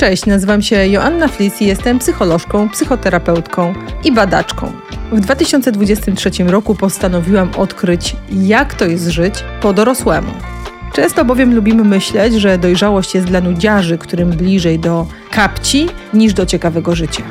Cześć, nazywam się Joanna Flis i jestem psycholożką, psychoterapeutką i badaczką. W 2023 roku postanowiłam odkryć, jak to jest żyć po dorosłemu. Często bowiem lubimy myśleć, że dojrzałość jest dla nudziarzy, którym bliżej do kapci niż do ciekawego życia.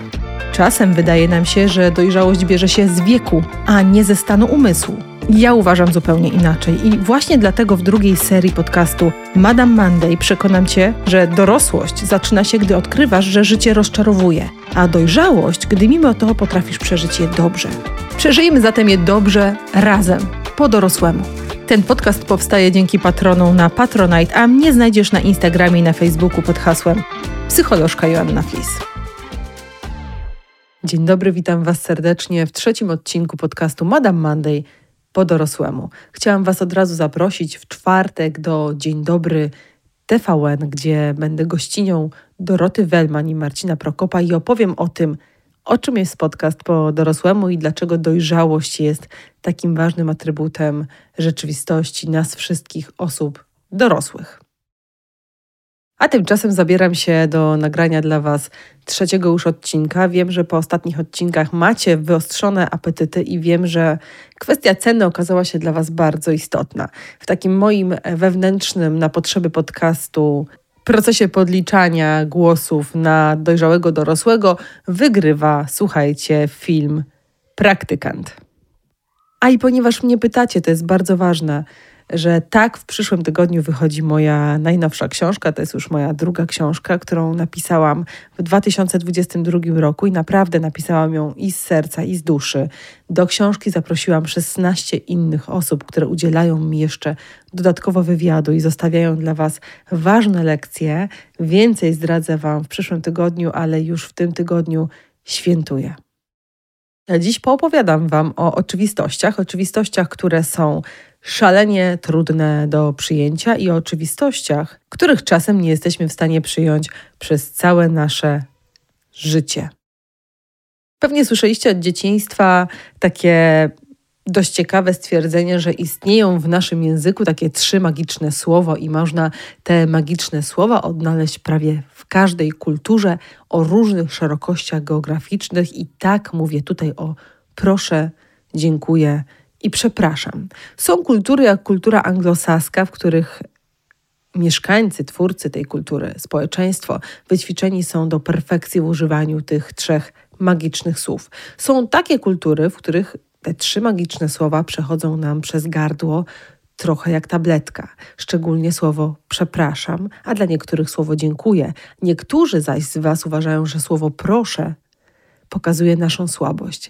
Czasem wydaje nam się, że dojrzałość bierze się z wieku, a nie ze stanu umysłu. Ja uważam zupełnie inaczej i właśnie dlatego w drugiej serii podcastu Madame Monday przekonam Cię, że dorosłość zaczyna się, gdy odkrywasz, że życie rozczarowuje, a dojrzałość, gdy mimo to potrafisz przeżyć je dobrze. Przeżyjmy zatem je dobrze razem, po dorosłemu. Ten podcast powstaje dzięki patronom na Patronite, a mnie znajdziesz na Instagramie i na Facebooku pod hasłem psycholożka Joanna Flis. Dzień dobry, witam Was serdecznie w trzecim odcinku podcastu Madame Monday – po dorosłemu. Chciałam Was od razu zaprosić w czwartek do Dzień Dobry TVN, gdzie będę gościnią Doroty Wellman i Marcina Prokopa i opowiem o tym, o czym jest podcast po dorosłemu i dlaczego dojrzałość jest takim ważnym atrybutem rzeczywistości nas wszystkich osób dorosłych. A tymczasem zabieram się do nagrania dla Was trzeciego już odcinka. Wiem, że po ostatnich odcinkach macie wyostrzone apetyty i wiem, że kwestia ceny okazała się dla Was bardzo istotna. W takim moim wewnętrznym, na potrzeby podcastu, procesie podliczania głosów na dojrzałego dorosłego wygrywa, słuchajcie, film Praktykant. A i ponieważ mnie pytacie, to jest bardzo ważne, że tak w przyszłym tygodniu wychodzi moja najnowsza książka. To jest już moja druga książka, którą napisałam w 2022 roku i naprawdę napisałam ją i z serca, i z duszy. Do książki zaprosiłam 16 innych osób, które udzielają mi jeszcze dodatkowo wywiadu i zostawiają dla Was ważne lekcje. Więcej zdradzę Wam w przyszłym tygodniu, ale już w tym tygodniu świętuję. Dziś poopowiadam Wam o oczywistościach, oczywistościach, które są szalenie trudne do przyjęcia i o oczywistościach, których czasem nie jesteśmy w stanie przyjąć przez całe nasze życie. Pewnie słyszeliście od dzieciństwa takie dość ciekawe stwierdzenie, że istnieją w naszym języku takie trzy magiczne słowa i można te magiczne słowa odnaleźć prawie w każdej kulturze o różnych szerokościach geograficznych i tak mówię tutaj o proszę, dziękuję, i przepraszam. Są kultury jak kultura anglosaska, w których mieszkańcy, twórcy tej kultury, społeczeństwo wyćwiczeni są do perfekcji w używaniu tych trzech magicznych słów. Są takie kultury, w których te trzy magiczne słowa przechodzą nam przez gardło trochę jak tabletka, szczególnie słowo przepraszam, a dla niektórych słowo dziękuję. Niektórzy zaś z Was uważają, że słowo proszę pokazuje naszą słabość.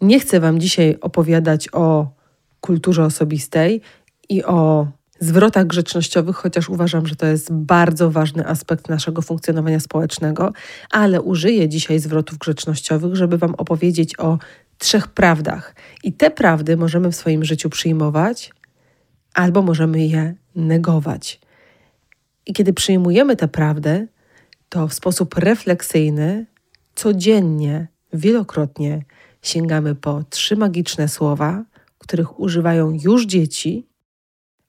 Nie chcę Wam dzisiaj opowiadać o kulturze osobistej i o zwrotach grzecznościowych, chociaż uważam, że to jest bardzo ważny aspekt naszego funkcjonowania społecznego, ale użyję dzisiaj zwrotów grzecznościowych, żeby Wam opowiedzieć o trzech prawdach. I te prawdy możemy w swoim życiu przyjmować, albo możemy je negować. I kiedy przyjmujemy tę prawdę, to w sposób refleksyjny, codziennie, wielokrotnie sięgamy po trzy magiczne słowa, których używają już dzieci,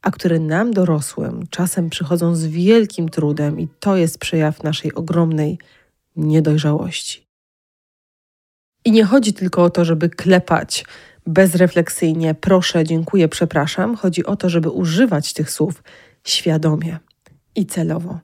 a które nam dorosłym czasem przychodzą z wielkim trudem, i to jest przejaw naszej ogromnej niedojrzałości. I nie chodzi tylko o to, żeby klepać bezrefleksyjnie proszę, dziękuję, przepraszam. Chodzi o to, żeby używać tych słów świadomie i celowo.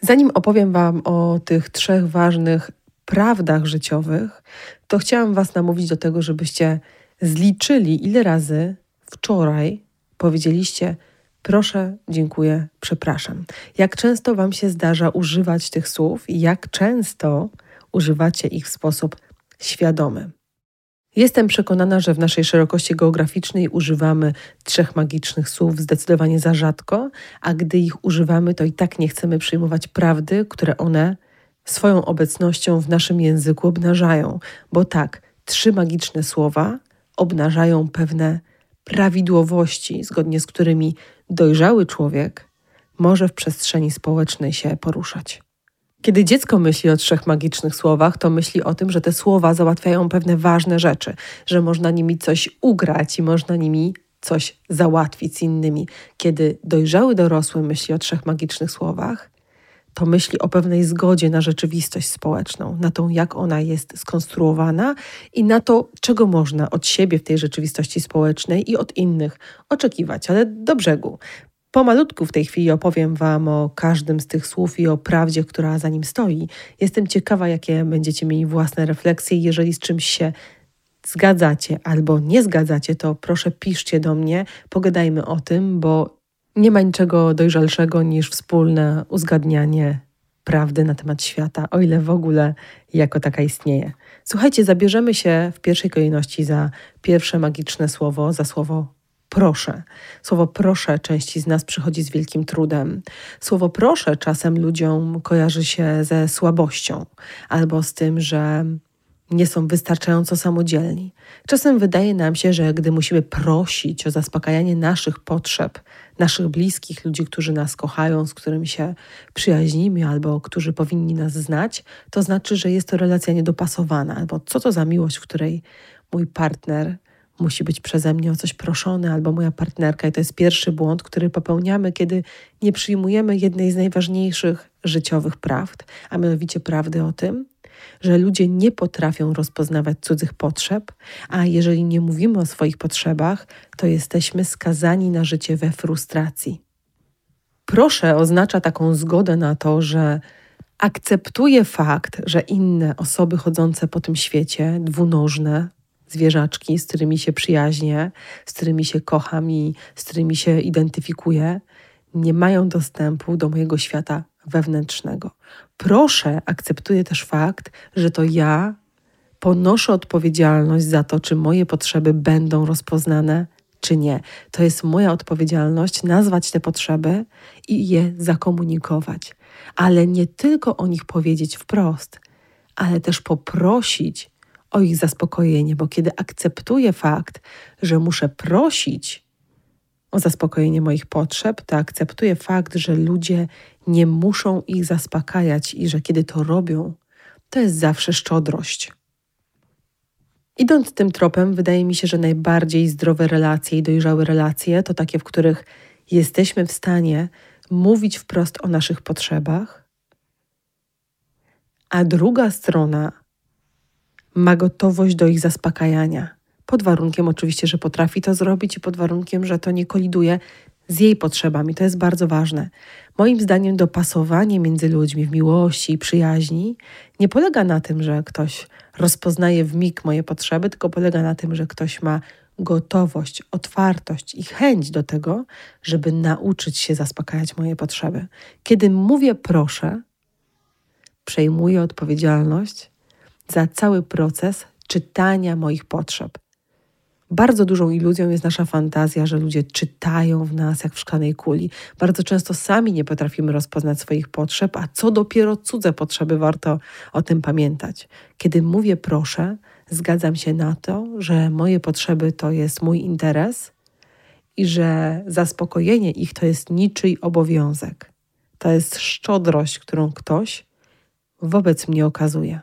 Zanim opowiem Wam o tych trzech ważnych prawdach życiowych, to chciałam Was namówić do tego, żebyście zliczyli, ile razy wczoraj powiedzieliście: Proszę, dziękuję, przepraszam. Jak często Wam się zdarza używać tych słów i jak często używacie ich w sposób świadomy. Jestem przekonana, że w naszej szerokości geograficznej używamy trzech magicznych słów zdecydowanie za rzadko, a gdy ich używamy, to i tak nie chcemy przyjmować prawdy, które one swoją obecnością w naszym języku obnażają, bo tak, trzy magiczne słowa obnażają pewne prawidłowości, zgodnie z którymi dojrzały człowiek może w przestrzeni społecznej się poruszać. Kiedy dziecko myśli o trzech magicznych słowach, to myśli o tym, że te słowa załatwiają pewne ważne rzeczy, że można nimi coś ugrać i można nimi coś załatwić z innymi. Kiedy dojrzały dorosły myśli o trzech magicznych słowach, to myśli o pewnej zgodzie na rzeczywistość społeczną, na tą, jak ona jest skonstruowana i na to, czego można od siebie w tej rzeczywistości społecznej i od innych oczekiwać, ale do brzegu. Pomalutku w tej chwili opowiem Wam o każdym z tych słów i o prawdzie, która za nim stoi. Jestem ciekawa, jakie będziecie mieli własne refleksje. Jeżeli z czymś się zgadzacie albo nie zgadzacie, to proszę piszcie do mnie, pogadajmy o tym, bo nie ma niczego dojrzalszego niż wspólne uzgadnianie prawdy na temat świata, o ile w ogóle jako taka istnieje. Słuchajcie, zabierzemy się w pierwszej kolejności za pierwsze magiczne słowo, za słowo proszę. Słowo proszę części z nas przychodzi z wielkim trudem. Słowo proszę czasem ludziom kojarzy się ze słabością albo z tym, że nie są wystarczająco samodzielni. Czasem wydaje nam się, że gdy musimy prosić o zaspokajanie naszych potrzeb, naszych bliskich, ludzi, którzy nas kochają, z którymi się przyjaźnimy albo którzy powinni nas znać, to znaczy, że jest to relacja niedopasowana, albo co to za miłość, w której mój partner musi być przeze mnie o coś proszony, albo moja partnerka. I to jest pierwszy błąd, który popełniamy, kiedy nie przyjmujemy jednej z najważniejszych życiowych prawd, a mianowicie prawdy o tym, że ludzie nie potrafią rozpoznawać cudzych potrzeb, a jeżeli nie mówimy o swoich potrzebach, to jesteśmy skazani na życie we frustracji. Proszę oznacza taką zgodę na to, że akceptuję fakt, że inne osoby chodzące po tym świecie, dwunożne, zwierzaczki, z którymi się przyjaźnię, z którymi się kocham i z którymi się identyfikuję, nie mają dostępu do mojego świata wewnętrznego. Proszę, akceptuję też fakt, że to ja ponoszę odpowiedzialność za to, czy moje potrzeby będą rozpoznane, czy nie. To jest moja odpowiedzialność nazwać te potrzeby i je zakomunikować, ale nie tylko o nich powiedzieć wprost, ale też poprosić o ich zaspokojenie, bo kiedy akceptuję fakt, że muszę prosić o zaspokojenie moich potrzeb, to akceptuję fakt, że ludzie nie muszą ich zaspokajać i że kiedy to robią, to jest zawsze szczodrość. Idąc tym tropem, wydaje mi się, że najbardziej zdrowe relacje i dojrzałe relacje to takie, w których jesteśmy w stanie mówić wprost o naszych potrzebach, a druga strona ma gotowość do ich zaspokajania. Pod warunkiem oczywiście, że potrafi to zrobić i pod warunkiem, że to nie koliduje z jej potrzebami. To jest bardzo ważne. Moim zdaniem dopasowanie między ludźmi w miłości i przyjaźni nie polega na tym, że ktoś rozpoznaje w mig moje potrzeby, tylko polega na tym, że ktoś ma gotowość, otwartość i chęć do tego, żeby nauczyć się zaspokajać moje potrzeby. Kiedy mówię proszę, przejmuję odpowiedzialność za cały proces czytania moich potrzeb. Bardzo dużą iluzją jest nasza fantazja, że ludzie czytają w nas jak w szklanej kuli. Bardzo często sami nie potrafimy rozpoznać swoich potrzeb, a co dopiero cudze potrzeby, warto o tym pamiętać. Kiedy mówię proszę, zgadzam się na to, że moje potrzeby to jest mój interes i że zaspokojenie ich to jest niczyj obowiązek. To jest szczodrość, którą ktoś wobec mnie okazuje.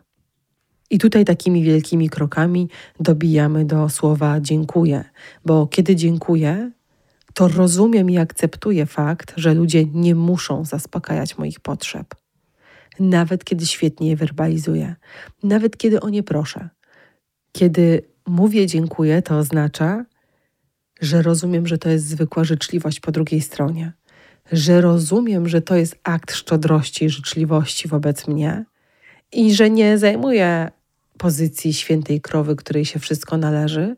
I tutaj takimi wielkimi krokami dobijamy do słowa dziękuję, bo kiedy dziękuję, to rozumiem i akceptuję fakt, że ludzie nie muszą zaspokajać moich potrzeb. Nawet kiedy świetnie je werbalizuję, nawet kiedy o nie proszę. Kiedy mówię dziękuję, to oznacza, że rozumiem, że to jest zwykła życzliwość po drugiej stronie, że rozumiem, że to jest akt szczodrości i życzliwości wobec mnie i że nie zajmuję pozycji świętej krowy, której się wszystko należy,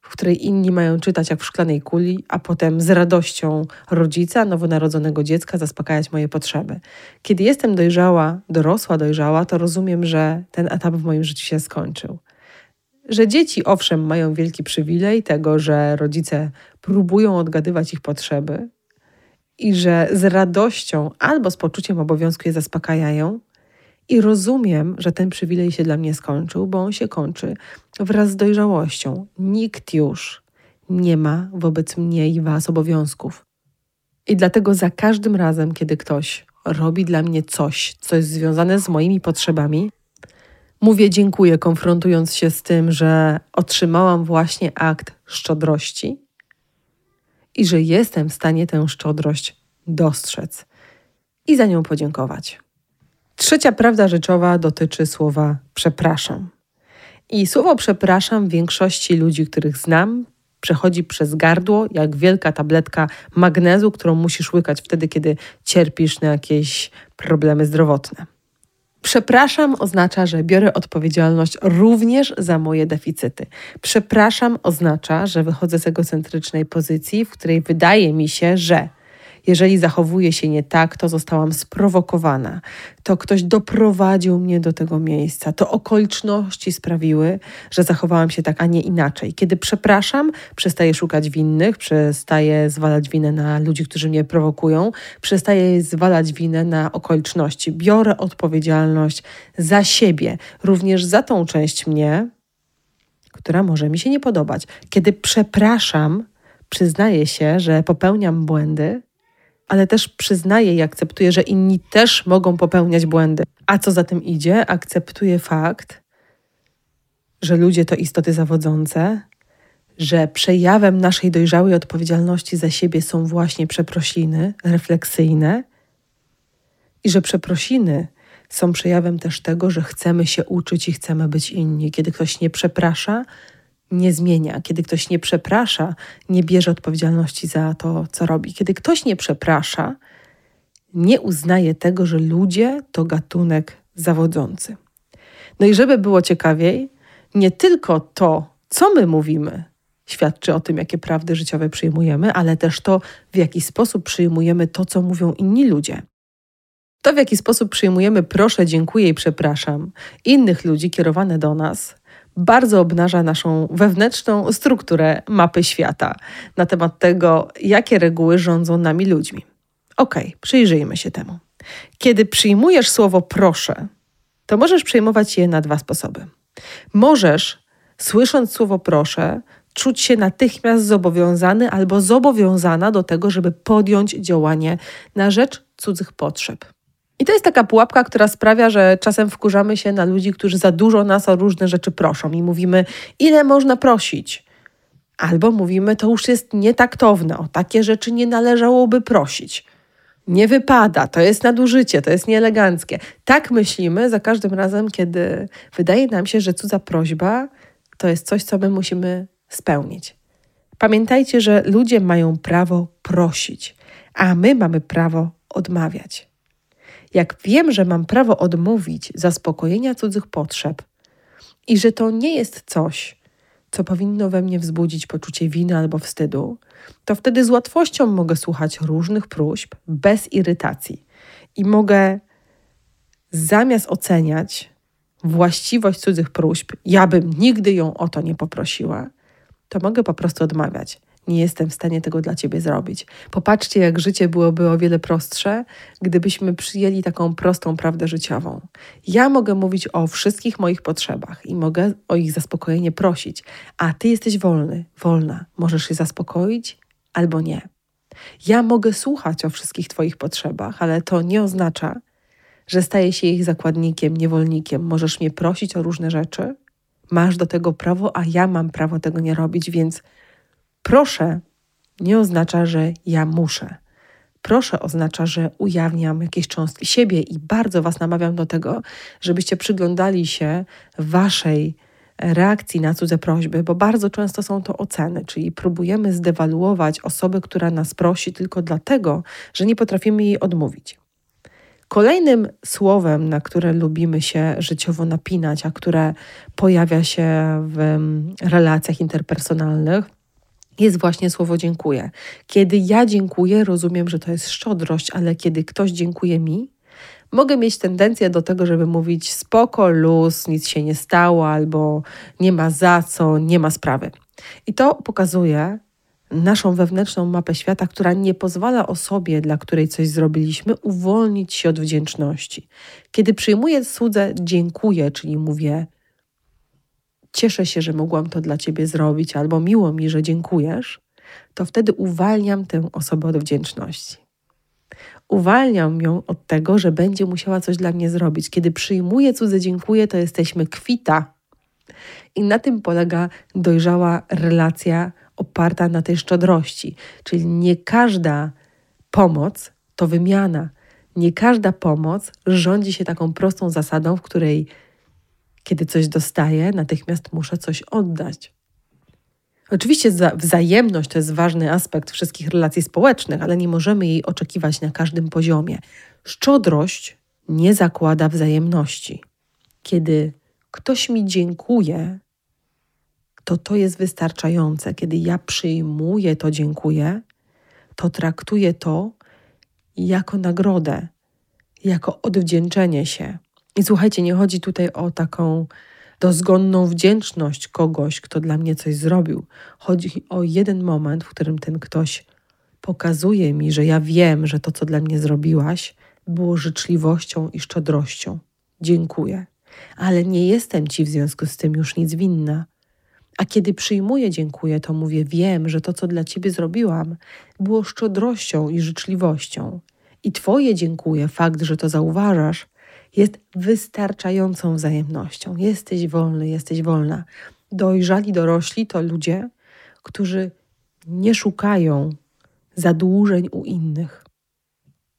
w której inni mają czytać jak w szklanej kuli, a potem z radością rodzica, nowonarodzonego dziecka zaspokajać moje potrzeby. Kiedy jestem dojrzała, dorosła, dojrzała, to rozumiem, że ten etap w moim życiu się skończył. Że dzieci, owszem, mają wielki przywilej tego, że rodzice próbują odgadywać ich potrzeby i że z radością albo z poczuciem obowiązku je zaspokajają, i rozumiem, że ten przywilej się dla mnie skończył, bo on się kończy wraz z dojrzałością. Nikt już nie ma wobec mnie i Was obowiązków. I dlatego za każdym razem, kiedy ktoś robi dla mnie coś, co jest związane z moimi potrzebami, mówię dziękuję, konfrontując się z tym, że otrzymałam właśnie akt szczodrości i że jestem w stanie tę szczodrość dostrzec i za nią podziękować. Trzecia prawda rzeczowa dotyczy słowa przepraszam. I słowo przepraszam większości ludzi, których znam, przechodzi przez gardło, jak wielka tabletka magnezu, którą musisz łykać wtedy, kiedy cierpisz na jakieś problemy zdrowotne. Przepraszam oznacza, że biorę odpowiedzialność również za moje deficyty. Przepraszam oznacza, że wychodzę z egocentrycznej pozycji, w której wydaje mi się, że jeżeli zachowuję się nie tak, to zostałam sprowokowana, to ktoś doprowadził mnie do tego miejsca, to okoliczności sprawiły, że zachowałam się tak, a nie inaczej. Kiedy przepraszam, przestaję szukać winnych, przestaję zwalać winę na ludzi, którzy mnie prowokują, przestaję zwalać winę na okoliczności. Biorę odpowiedzialność za siebie, również za tą część mnie, która może mi się nie podobać. Kiedy przepraszam, przyznaję się, że popełniam błędy, ale też przyznaję i akceptuję, że inni też mogą popełniać błędy. A co za tym idzie, akceptuję fakt, że ludzie to istoty zawodzące, że przejawem naszej dojrzałej odpowiedzialności za siebie są właśnie przeprosiny refleksyjne i że przeprosiny są przejawem też tego, że chcemy się uczyć i chcemy być inni. Kiedy ktoś nie przeprasza, nie zmienia, kiedy ktoś nie przeprasza, nie bierze odpowiedzialności za to, co robi. Kiedy ktoś nie przeprasza, nie uznaje tego, że ludzie to gatunek zawodzący. No i żeby było ciekawiej, nie tylko to, co my mówimy, świadczy o tym, jakie prawdy życiowe przyjmujemy, ale też to, w jaki sposób przyjmujemy to, co mówią inni ludzie. To, w jaki sposób przyjmujemy proszę, dziękuję i przepraszam innych ludzi kierowane do nas, bardzo obnaża naszą wewnętrzną strukturę mapy świata na temat tego, jakie reguły rządzą nami ludźmi. Ok, przyjrzyjmy się temu. Kiedy przyjmujesz słowo proszę, to możesz przyjmować je na dwa sposoby. Możesz, słysząc słowo proszę, czuć się natychmiast zobowiązany albo zobowiązana do tego, żeby podjąć działanie na rzecz cudzych potrzeb. I to jest taka pułapka, która sprawia, że czasem wkurzamy się na ludzi, którzy za dużo nas o różne rzeczy proszą i mówimy, ile można prosić. Albo mówimy, to już jest nietaktowne, o takie rzeczy nie należałoby prosić. Nie wypada, to jest nadużycie, to jest nieeleganckie. Tak myślimy za każdym razem, kiedy wydaje nam się, że cudza prośba to jest coś, co my musimy spełnić. Pamiętajcie, że ludzie mają prawo prosić, a my mamy prawo odmawiać. Jak wiem, że mam prawo odmówić zaspokojenia cudzych potrzeb i że to nie jest coś, co powinno we mnie wzbudzić poczucie winy albo wstydu, to wtedy z łatwością mogę słuchać różnych próśb bez irytacji i mogę zamiast oceniać właściwość cudzych próśb, ja bym nigdy ją o to nie poprosiła, to mogę po prostu odmawiać nie jestem w stanie tego dla ciebie zrobić. Popatrzcie, jak życie byłoby o wiele prostsze, gdybyśmy przyjęli taką prostą prawdę życiową. Ja mogę mówić o wszystkich moich potrzebach i mogę o ich zaspokojenie prosić, a ty jesteś wolny, wolna. Możesz się zaspokoić albo nie. Ja mogę słuchać o wszystkich Twoich potrzebach, ale to nie oznacza, że staję się ich zakładnikiem, niewolnikiem. Możesz mnie prosić o różne rzeczy, masz do tego prawo, a ja mam prawo tego nie robić, więc Proszę nie oznacza, że ja muszę. Proszę oznacza, że ujawniam jakieś cząstki siebie i bardzo Was namawiam do tego, żebyście przyglądali się Waszej reakcji na cudze prośby, bo bardzo często są to oceny, czyli próbujemy zdewaluować osobę, która nas prosi tylko dlatego, że nie potrafimy jej odmówić. Kolejnym słowem, na które lubimy się życiowo napinać, a które pojawia się w relacjach interpersonalnych, jest właśnie słowo dziękuję. Kiedy ja dziękuję, rozumiem, że to jest szczodrość, ale kiedy ktoś dziękuje mi, mogę mieć tendencję do tego, żeby mówić spoko, luz, nic się nie stało, albo nie ma za co, nie ma sprawy. I to pokazuje naszą wewnętrzną mapę świata, która nie pozwala osobie, dla której coś zrobiliśmy, uwolnić się od wdzięczności. Kiedy przyjmuję słudze dziękuję, czyli mówię cieszę się, że mogłam to dla ciebie zrobić, albo miło mi, że dziękujesz, to wtedy uwalniam tę osobę od wdzięczności. Uwalniam ją od tego, że będzie musiała coś dla mnie zrobić. Kiedy przyjmuję cudze dziękuję, to jesteśmy kwita. I na tym polega dojrzała relacja oparta na tej szczodrości. Czyli nie każda pomoc to wymiana. Nie każda pomoc rządzi się taką prostą zasadą, w której kiedy coś dostaję, natychmiast muszę coś oddać. Oczywiście wzajemność to jest ważny aspekt wszystkich relacji społecznych, ale nie możemy jej oczekiwać na każdym poziomie. Szczodrość nie zakłada wzajemności. Kiedy ktoś mi dziękuje, to to jest wystarczające. Kiedy ja przyjmuję to dziękuję, to traktuję to jako nagrodę, jako odwdzięczenie się. I słuchajcie, nie chodzi tutaj o taką dozgonną wdzięczność kogoś, kto dla mnie coś zrobił. Chodzi o jeden moment, w którym ten ktoś pokazuje mi, że ja wiem, że to, co dla mnie zrobiłaś, było życzliwością i szczodrością. Dziękuję. Ale nie jestem ci w związku z tym już nic winna. A kiedy przyjmuję dziękuję, to mówię: Wiem, że to, co dla ciebie zrobiłam, było szczodrością i życzliwością. I Twoje dziękuję, fakt, że to zauważasz, jest wystarczającą wzajemnością. Jesteś wolny, jesteś wolna. Dojrzali dorośli to ludzie, którzy nie szukają zadłużeń u innych.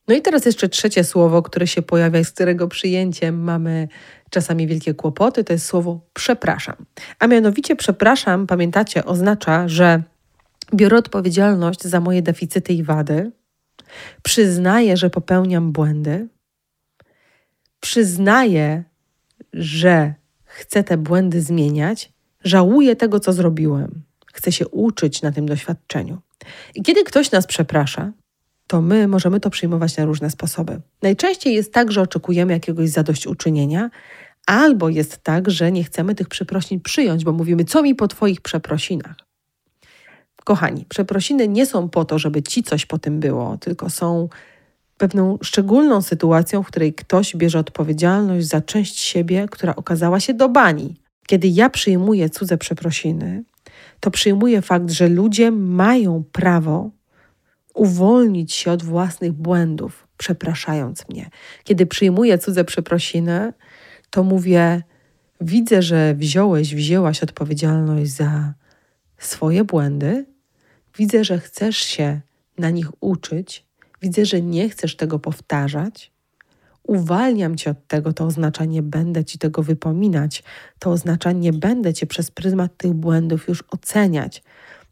No i teraz jeszcze trzecie słowo, które się pojawia, z którego przyjęciem mamy czasami wielkie kłopoty, to jest słowo przepraszam. A mianowicie przepraszam, pamiętacie, oznacza, że biorę odpowiedzialność za moje deficyty i wady, przyznaję, że popełniam błędy, przyznaję, że chcę te błędy zmieniać, żałuję tego, co zrobiłem. Chcę się uczyć na tym doświadczeniu. I kiedy ktoś nas przeprasza, to my możemy to przyjmować na różne sposoby. Najczęściej jest tak, że oczekujemy jakiegoś zadośćuczynienia, albo jest tak, że nie chcemy tych przeprosin przyjąć, bo mówimy, co mi po Twoich przeprosinach. Kochani, przeprosiny nie są po to, żeby ci coś po tym było, tylko są pewną szczególną sytuacją, w której ktoś bierze odpowiedzialność za część siebie, która okazała się do bani. Kiedy ja przyjmuję cudze przeprosiny, to przyjmuję fakt, że ludzie mają prawo uwolnić się od własnych błędów, przepraszając mnie. Kiedy przyjmuję cudze przeprosiny, to mówię: Widzę, że wziąłeś, wzięłaś odpowiedzialność za swoje błędy. Widzę, że chcesz się na nich uczyć. Widzę, że nie chcesz tego powtarzać. Uwalniam cię od tego, to oznacza nie będę ci tego wypominać. To oznacza nie będę cię przez pryzmat tych błędów już oceniać.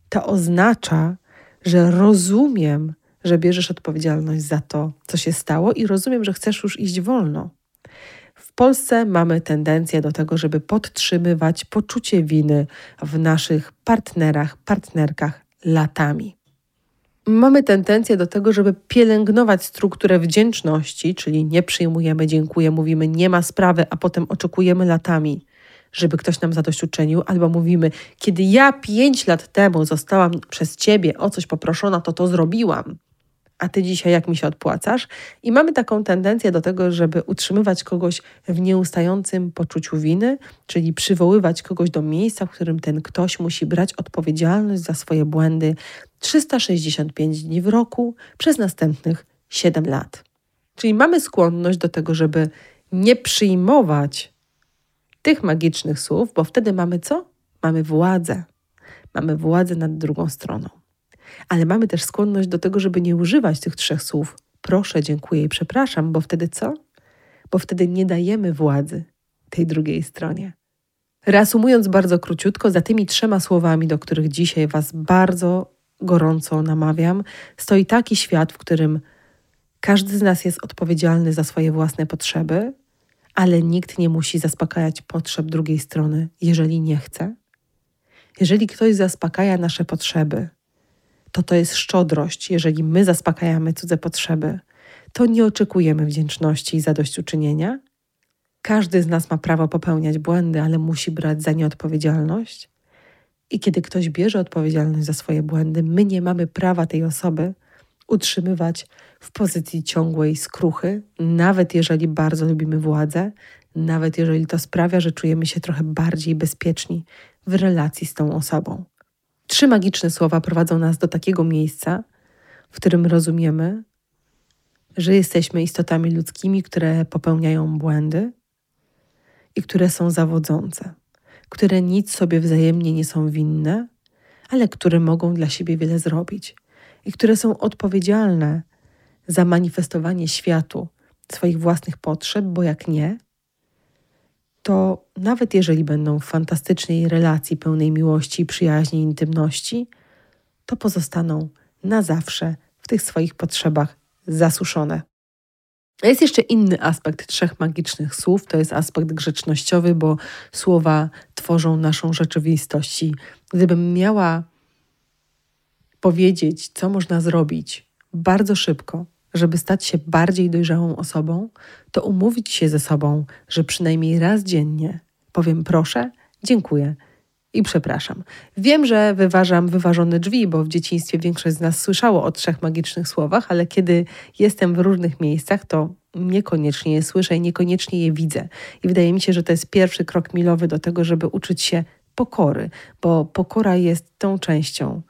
To oznacza, że rozumiem, że bierzesz odpowiedzialność za to, co się stało i rozumiem, że chcesz już iść wolno. W Polsce mamy tendencję do tego, żeby podtrzymywać poczucie winy w naszych partnerach, partnerkach latami. Mamy tendencję do tego, żeby pielęgnować strukturę wdzięczności, czyli nie przyjmujemy, dziękuję, mówimy nie ma sprawy, a potem oczekujemy latami, żeby ktoś nam zadośćuczynił, albo mówimy, kiedy ja pięć lat temu zostałam przez ciebie o coś poproszona, to to zrobiłam a ty dzisiaj jak mi się odpłacasz? I mamy taką tendencję do tego, żeby utrzymywać kogoś w nieustającym poczuciu winy, czyli przywoływać kogoś do miejsca, w którym ten ktoś musi brać odpowiedzialność za swoje błędy 365 dni w roku przez następnych 7 lat. Czyli mamy skłonność do tego, żeby nie przyjmować tych magicznych słów, bo wtedy mamy co? Mamy władzę. Mamy władzę nad drugą stroną ale mamy też skłonność do tego, żeby nie używać tych trzech słów proszę, dziękuję i przepraszam, bo wtedy co? Bo wtedy nie dajemy władzy tej drugiej stronie. Reasumując bardzo króciutko, za tymi trzema słowami, do których dzisiaj Was bardzo gorąco namawiam, stoi taki świat, w którym każdy z nas jest odpowiedzialny za swoje własne potrzeby, ale nikt nie musi zaspokajać potrzeb drugiej strony, jeżeli nie chce. Jeżeli ktoś zaspokaja nasze potrzeby, to to jest szczodrość. Jeżeli my zaspokajamy cudze potrzeby, to nie oczekujemy wdzięczności i zadośćuczynienia. Każdy z nas ma prawo popełniać błędy, ale musi brać za nie odpowiedzialność. I kiedy ktoś bierze odpowiedzialność za swoje błędy, my nie mamy prawa tej osoby utrzymywać w pozycji ciągłej skruchy, nawet jeżeli bardzo lubimy władzę, nawet jeżeli to sprawia, że czujemy się trochę bardziej bezpieczni w relacji z tą osobą. Trzy magiczne słowa prowadzą nas do takiego miejsca, w którym rozumiemy, że jesteśmy istotami ludzkimi, które popełniają błędy i które są zawodzące, które nic sobie wzajemnie nie są winne, ale które mogą dla siebie wiele zrobić i które są odpowiedzialne za manifestowanie światu swoich własnych potrzeb, bo jak nie, to nawet jeżeli będą w fantastycznej relacji pełnej miłości, przyjaźni, intymności, to pozostaną na zawsze w tych swoich potrzebach zasuszone. Jest jeszcze inny aspekt trzech magicznych słów, to jest aspekt grzecznościowy, bo słowa tworzą naszą rzeczywistość. I gdybym miała powiedzieć, co można zrobić bardzo szybko, żeby stać się bardziej dojrzałą osobą, to umówić się ze sobą, że przynajmniej raz dziennie powiem proszę, dziękuję i przepraszam. Wiem, że wyważam wyważone drzwi, bo w dzieciństwie większość z nas słyszało o trzech magicznych słowach, ale kiedy jestem w różnych miejscach, to niekoniecznie je słyszę i niekoniecznie je widzę. I wydaje mi się, że to jest pierwszy krok milowy do tego, żeby uczyć się pokory, bo pokora jest tą częścią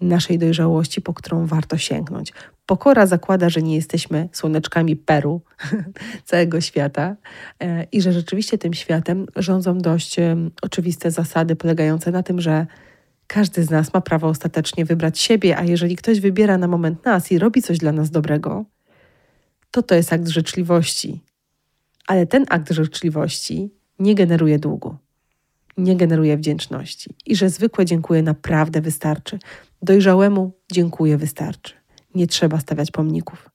naszej dojrzałości, po którą warto sięgnąć. Pokora zakłada, że nie jesteśmy słoneczkami Peru całego świata e, i że rzeczywiście tym światem rządzą dość oczywiste zasady polegające na tym, że każdy z nas ma prawo ostatecznie wybrać siebie, a jeżeli ktoś wybiera na moment nas i robi coś dla nas dobrego, to to jest akt życzliwości. Ale ten akt życzliwości nie generuje długu, nie generuje wdzięczności i że zwykłe dziękuję naprawdę wystarczy. Dojrzałemu dziękuję wystarczy. Nie trzeba stawiać pomników.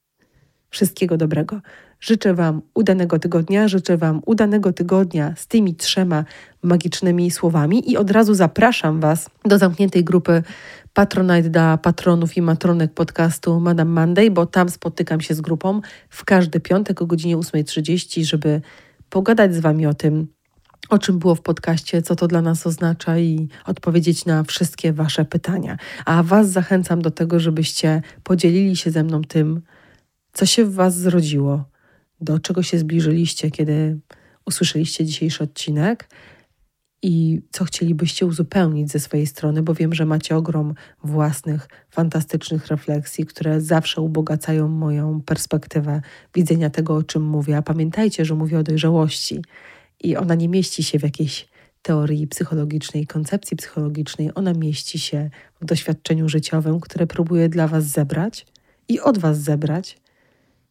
Wszystkiego dobrego. Życzę Wam udanego tygodnia, życzę Wam udanego tygodnia z tymi trzema magicznymi słowami i od razu zapraszam Was do zamkniętej grupy Patronite dla patronów i matronek podcastu Madame Monday, bo tam spotykam się z grupą w każdy piątek o godzinie 8.30, żeby pogadać z Wami o tym, o czym było w podcaście, co to dla nas oznacza i odpowiedzieć na wszystkie Wasze pytania. A Was zachęcam do tego, żebyście podzielili się ze mną tym, co się w Was zrodziło, do czego się zbliżyliście, kiedy usłyszeliście dzisiejszy odcinek i co chcielibyście uzupełnić ze swojej strony, bo wiem, że macie ogrom własnych, fantastycznych refleksji, które zawsze ubogacają moją perspektywę widzenia tego, o czym mówię. A pamiętajcie, że mówię o dojrzałości i ona nie mieści się w jakiejś teorii psychologicznej, koncepcji psychologicznej, ona mieści się w doświadczeniu życiowym, które próbuję dla Was zebrać i od Was zebrać,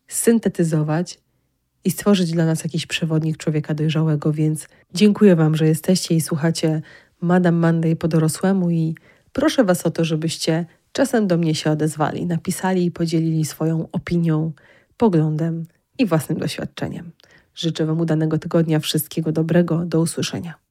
syntetyzować i stworzyć dla nas jakiś przewodnik człowieka dojrzałego. Więc dziękuję Wam, że jesteście i słuchacie Madame Monday po dorosłemu i proszę Was o to, żebyście czasem do mnie się odezwali, napisali i podzielili swoją opinią, poglądem i własnym doświadczeniem. Życzę Wam udanego tygodnia, wszystkiego dobrego, do usłyszenia.